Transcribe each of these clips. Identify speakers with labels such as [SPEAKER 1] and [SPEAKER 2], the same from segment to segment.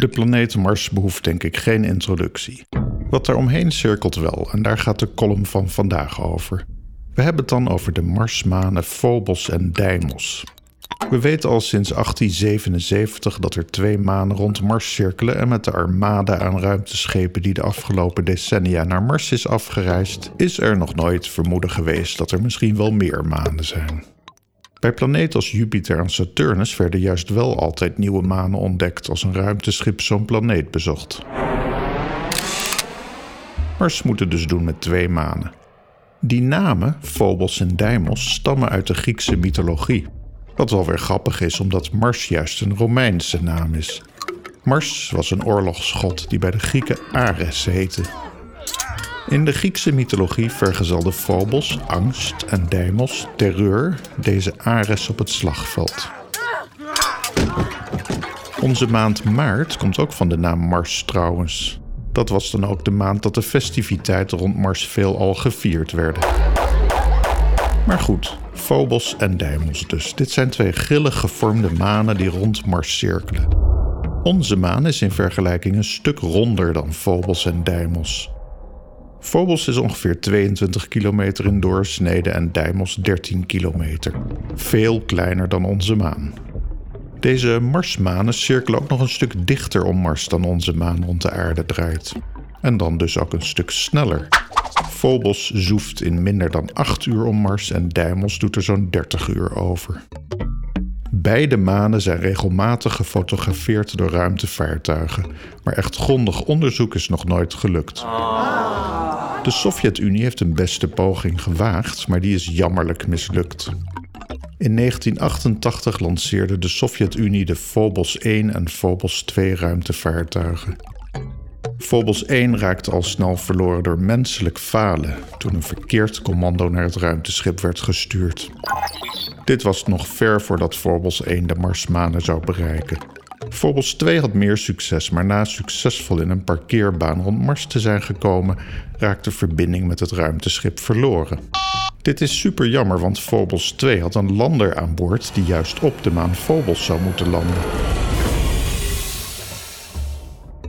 [SPEAKER 1] De planeet Mars behoeft denk ik geen introductie. Wat er omheen cirkelt wel, en daar gaat de column van vandaag over. We hebben het dan over de Marsmanen Phobos en Deimos. We weten al sinds 1877 dat er twee manen rond Mars cirkelen en met de armada aan ruimteschepen die de afgelopen decennia naar Mars is afgereisd, is er nog nooit vermoeden geweest dat er misschien wel meer manen zijn. Bij planeten als Jupiter en Saturnus werden juist wel altijd nieuwe manen ontdekt als een ruimteschip zo'n planeet bezocht. Mars moet dus doen met twee manen. Die namen, Phobos en Deimos, stammen uit de Griekse mythologie. Wat wel weer grappig is, omdat Mars juist een Romeinse naam is. Mars was een oorlogsgod die bij de Grieken Ares heette. In de Griekse mythologie vergezelde Phobos angst en Deimos terreur deze Ares op het slagveld. Onze maand maart komt ook van de naam Mars trouwens. Dat was dan ook de maand dat de festiviteiten rond Mars veelal gevierd werden. Maar goed, Phobos en Deimos dus. Dit zijn twee grillig gevormde manen die rond Mars cirkelen. Onze maan is in vergelijking een stuk ronder dan Phobos en Deimos. Phobos is ongeveer 22 kilometer in doorsnede en Deimos 13 kilometer. Veel kleiner dan onze maan. Deze Marsmanen cirkelen ook nog een stuk dichter om Mars dan onze maan rond de aarde draait. En dan dus ook een stuk sneller. Phobos zoeft in minder dan 8 uur om Mars en Deimos doet er zo'n 30 uur over. Beide manen zijn regelmatig gefotografeerd door ruimtevaartuigen, maar echt grondig onderzoek is nog nooit gelukt. De Sovjet-Unie heeft een beste poging gewaagd, maar die is jammerlijk mislukt. In 1988 lanceerde de Sovjet-Unie de Phobos 1 en Phobos 2 ruimtevaartuigen. Phobos 1 raakte al snel verloren door menselijk falen toen een verkeerd commando naar het ruimteschip werd gestuurd. Dit was nog ver voordat Phobos 1 de Marsmanen zou bereiken. Phobos 2 had meer succes, maar na succesvol in een parkeerbaan rond Mars te zijn gekomen, raakte verbinding met het ruimteschip verloren. Dit is super jammer, want Phobos 2 had een lander aan boord die juist op de maan Phobos zou moeten landen.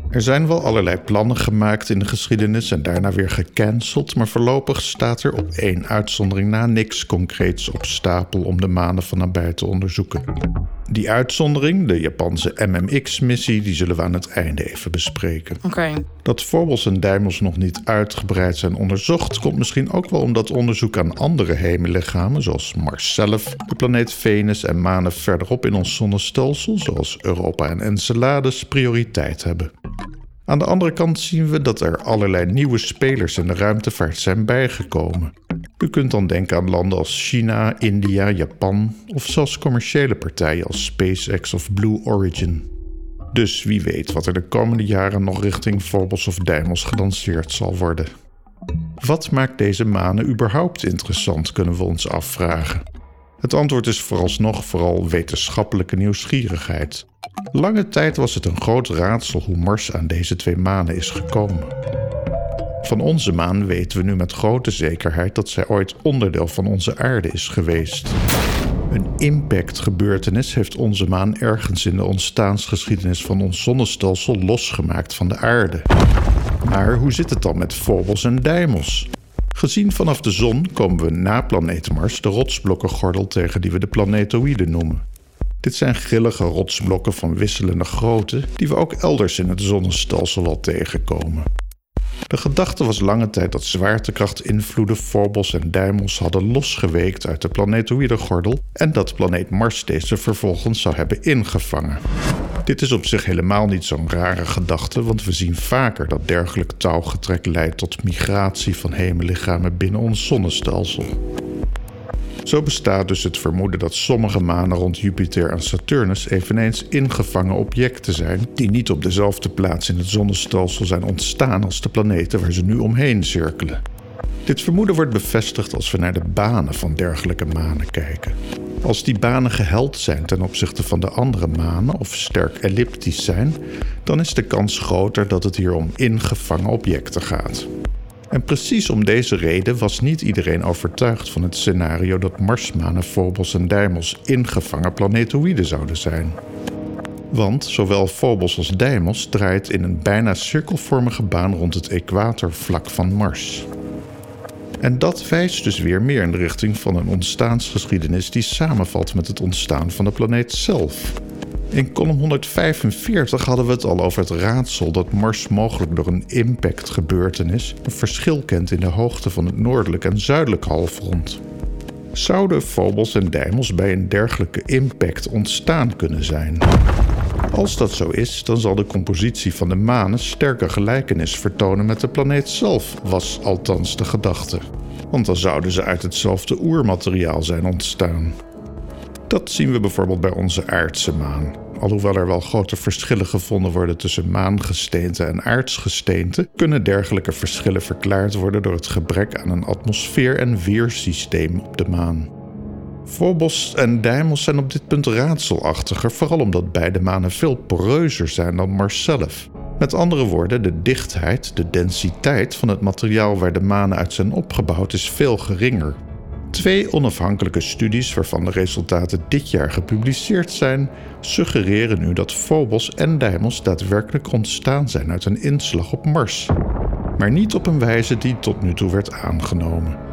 [SPEAKER 1] Er zijn wel allerlei plannen gemaakt in de geschiedenis en daarna weer gecanceld, maar voorlopig staat er op één uitzondering na niks concreets op stapel om de manen van nabij te onderzoeken. Die uitzondering, de Japanse MMX-missie, die zullen we aan het einde even bespreken.
[SPEAKER 2] Oké.
[SPEAKER 1] Dat Phobos en Deimos nog niet uitgebreid zijn onderzocht, komt misschien ook wel omdat onderzoek aan andere hemellichamen, zoals Mars zelf, de planeet Venus en manen verderop in ons zonnestelsel, zoals Europa en Enceladus, prioriteit hebben. Aan de andere kant zien we dat er allerlei nieuwe spelers in de ruimtevaart zijn bijgekomen. U kunt dan denken aan landen als China, India, Japan of zelfs commerciële partijen als SpaceX of Blue Origin. Dus wie weet wat er de komende jaren nog richting Phobos of Deimos gelanceerd zal worden. Wat maakt deze manen überhaupt interessant, kunnen we ons afvragen. Het antwoord is vooralsnog vooral wetenschappelijke nieuwsgierigheid. Lange tijd was het een groot raadsel hoe Mars aan deze twee manen is gekomen. Van onze maan weten we nu met grote zekerheid dat zij ooit onderdeel van onze aarde is geweest. Een impactgebeurtenis heeft onze maan ergens in de ontstaansgeschiedenis van ons zonnestelsel losgemaakt van de aarde. Maar hoe zit het dan met Phobos en Deimos? Gezien vanaf de zon komen we na planeet Mars de rotsblokkengordel tegen die we de planetoïden noemen. Dit zijn grillige rotsblokken van wisselende grootte die we ook elders in het zonnestelsel al tegenkomen. De gedachte was lange tijd dat zwaartekrachtinvloeden Phobos en Deimos hadden losgeweekt uit de planetoïdengordel en dat planeet Mars deze vervolgens zou hebben ingevangen. Dit is op zich helemaal niet zo'n rare gedachte, want we zien vaker dat dergelijk touwgetrek leidt tot migratie van hemellichamen binnen ons zonnestelsel. Zo bestaat dus het vermoeden dat sommige manen rond Jupiter en Saturnus eveneens ingevangen objecten zijn die niet op dezelfde plaats in het zonnestelsel zijn ontstaan als de planeten waar ze nu omheen cirkelen. Dit vermoeden wordt bevestigd als we naar de banen van dergelijke manen kijken. Als die banen geheld zijn ten opzichte van de andere manen of sterk elliptisch zijn, dan is de kans groter dat het hier om ingevangen objecten gaat. En precies om deze reden was niet iedereen overtuigd van het scenario dat Marsmanen, Phobos en Deimos ingevangen planetoïden zouden zijn. Want zowel Phobos als Deimos draait in een bijna cirkelvormige baan rond het equatorvlak van Mars. En dat wijst dus weer meer in de richting van een ontstaansgeschiedenis die samenvalt met het ontstaan van de planeet zelf. In column 145 hadden we het al over het raadsel dat Mars mogelijk door een impactgebeurtenis een verschil kent in de hoogte van het noordelijk en zuidelijk halfrond. Zouden Phobos en Deimos bij een dergelijke impact ontstaan kunnen zijn? Als dat zo is, dan zal de compositie van de manen sterke gelijkenis vertonen met de planeet zelf, was althans de gedachte. Want dan zouden ze uit hetzelfde oermateriaal zijn ontstaan. Dat zien we bijvoorbeeld bij onze aardse maan. Alhoewel er wel grote verschillen gevonden worden tussen maangesteente en aardsgesteente, kunnen dergelijke verschillen verklaard worden door het gebrek aan een atmosfeer- en weersysteem op de maan. Phobos en Deimos zijn op dit punt raadselachtiger, vooral omdat beide manen veel poreuzer zijn dan Mars zelf. Met andere woorden, de dichtheid, de densiteit van het materiaal waar de manen uit zijn opgebouwd is veel geringer. Twee onafhankelijke studies, waarvan de resultaten dit jaar gepubliceerd zijn, suggereren nu dat Phobos en Deimos daadwerkelijk ontstaan zijn uit een inslag op Mars. Maar niet op een wijze die tot nu toe werd aangenomen.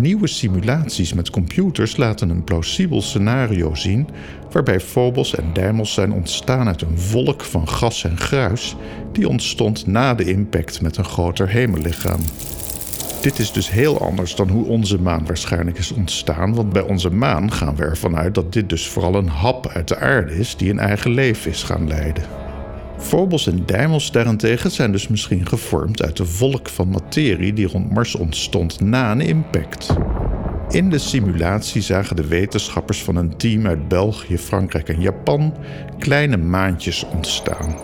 [SPEAKER 1] Nieuwe simulaties met computers laten een plausibel scenario zien waarbij Phobos en Deimos zijn ontstaan uit een wolk van gas en gruis die ontstond na de impact met een groter hemellichaam. Dit is dus heel anders dan hoe onze maan waarschijnlijk is ontstaan, want bij onze maan gaan we ervan uit dat dit dus vooral een hap uit de aarde is die een eigen leven is gaan leiden. Phobos en Deimos daarentegen zijn dus misschien gevormd uit de wolk van materie die rond Mars ontstond na een impact. In de simulatie zagen de wetenschappers van een team uit België, Frankrijk en Japan kleine maantjes ontstaan.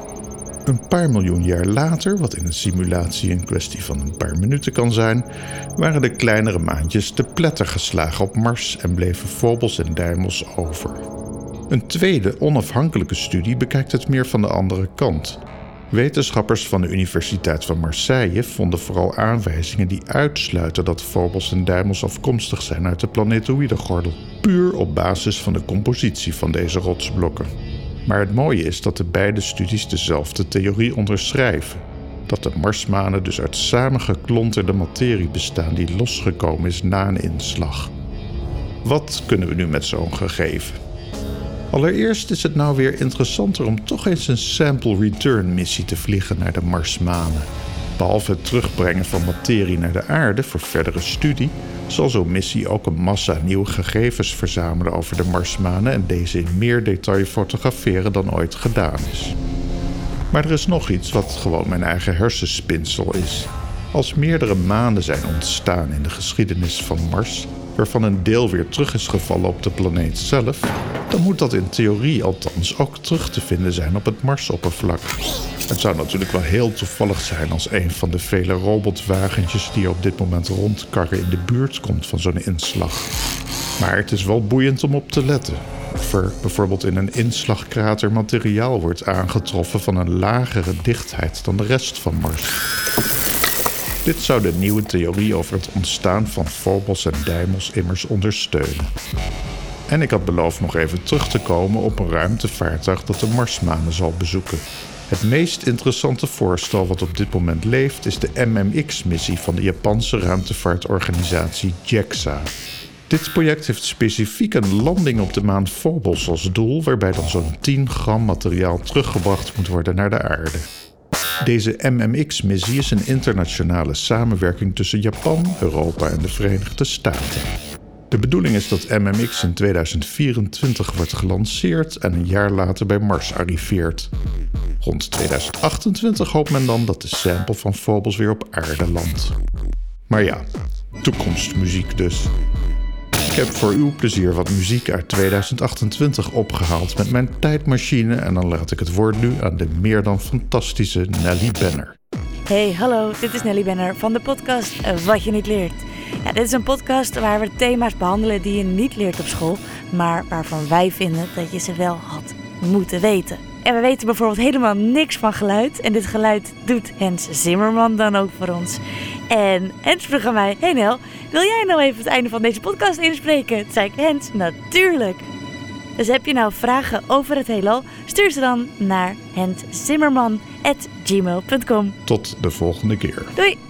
[SPEAKER 1] Een paar miljoen jaar later, wat in een simulatie een kwestie van een paar minuten kan zijn, waren de kleinere maantjes te pletter geslagen op Mars en bleven Phobos en Deimos over. Een tweede onafhankelijke studie bekijkt het meer van de andere kant. Wetenschappers van de Universiteit van Marseille vonden vooral aanwijzingen die uitsluiten dat Phobos en Deimos afkomstig zijn uit de planetoïde gordel, puur op basis van de compositie van deze rotsblokken. Maar het mooie is dat de beide studies dezelfde theorie onderschrijven. Dat de Marsmanen dus uit samengeklonterde materie bestaan die losgekomen is na een inslag. Wat kunnen we nu met zo'n gegeven? Allereerst is het nou weer interessanter om toch eens een sample return missie te vliegen naar de Marsmanen. Behalve het terugbrengen van materie naar de aarde voor verdere studie, zal zo'n missie ook een massa nieuwe gegevens verzamelen over de Marsmanen en deze in meer detail fotograferen dan ooit gedaan is. Maar er is nog iets wat gewoon mijn eigen hersenspinsel is. Als meerdere maanden zijn ontstaan in de geschiedenis van Mars, waarvan een deel weer terug is gevallen op de planeet zelf, dan moet dat in theorie althans ook terug te vinden zijn op het Marsoppervlak. Het zou natuurlijk wel heel toevallig zijn als een van de vele robotwagentjes die op dit moment rondkarren in de buurt komt van zo'n inslag. Maar het is wel boeiend om op te letten. Of er bijvoorbeeld in een inslagkrater materiaal wordt aangetroffen van een lagere dichtheid dan de rest van Mars. Dit zou de nieuwe theorie over het ontstaan van Phobos en Deimos immers ondersteunen. En ik had beloofd nog even terug te komen op een ruimtevaartuig dat de Marsmanen zal bezoeken. Het meest interessante voorstel wat op dit moment leeft is de MMX-missie van de Japanse ruimtevaartorganisatie JAXA. Dit project heeft specifiek een landing op de maan Phobos als doel, waarbij dan zo'n 10 gram materiaal teruggebracht moet worden naar de aarde. Deze MMX-missie is een internationale samenwerking tussen Japan, Europa en de Verenigde Staten. De bedoeling is dat MMX in 2024 wordt gelanceerd en een jaar later bij Mars arriveert. Rond 2028 hoopt men dan dat de sample van Phobos weer op aarde landt. Maar ja, toekomstmuziek dus. Heb voor uw plezier wat muziek uit 2028 opgehaald met mijn tijdmachine en dan laat ik het woord nu aan de meer dan fantastische Nelly Benner.
[SPEAKER 2] Hey, hallo, dit is Nelly Benner van de podcast Wat je niet leert. Ja, dit is een podcast waar we thema's behandelen die je niet leert op school, maar waarvan wij vinden dat je ze wel had moeten weten. En we weten bijvoorbeeld helemaal niks van geluid. En dit geluid doet Hens Zimmerman dan ook voor ons. En Hens vroeg aan mij: Hey Nel, wil jij nou even het einde van deze podcast inspreken? Toen zei ik: Hens, natuurlijk. Dus heb je nou vragen over het heelal? Stuur ze dan naar hentzimmerman.gmail.com.
[SPEAKER 1] Tot de volgende keer.
[SPEAKER 2] Doei!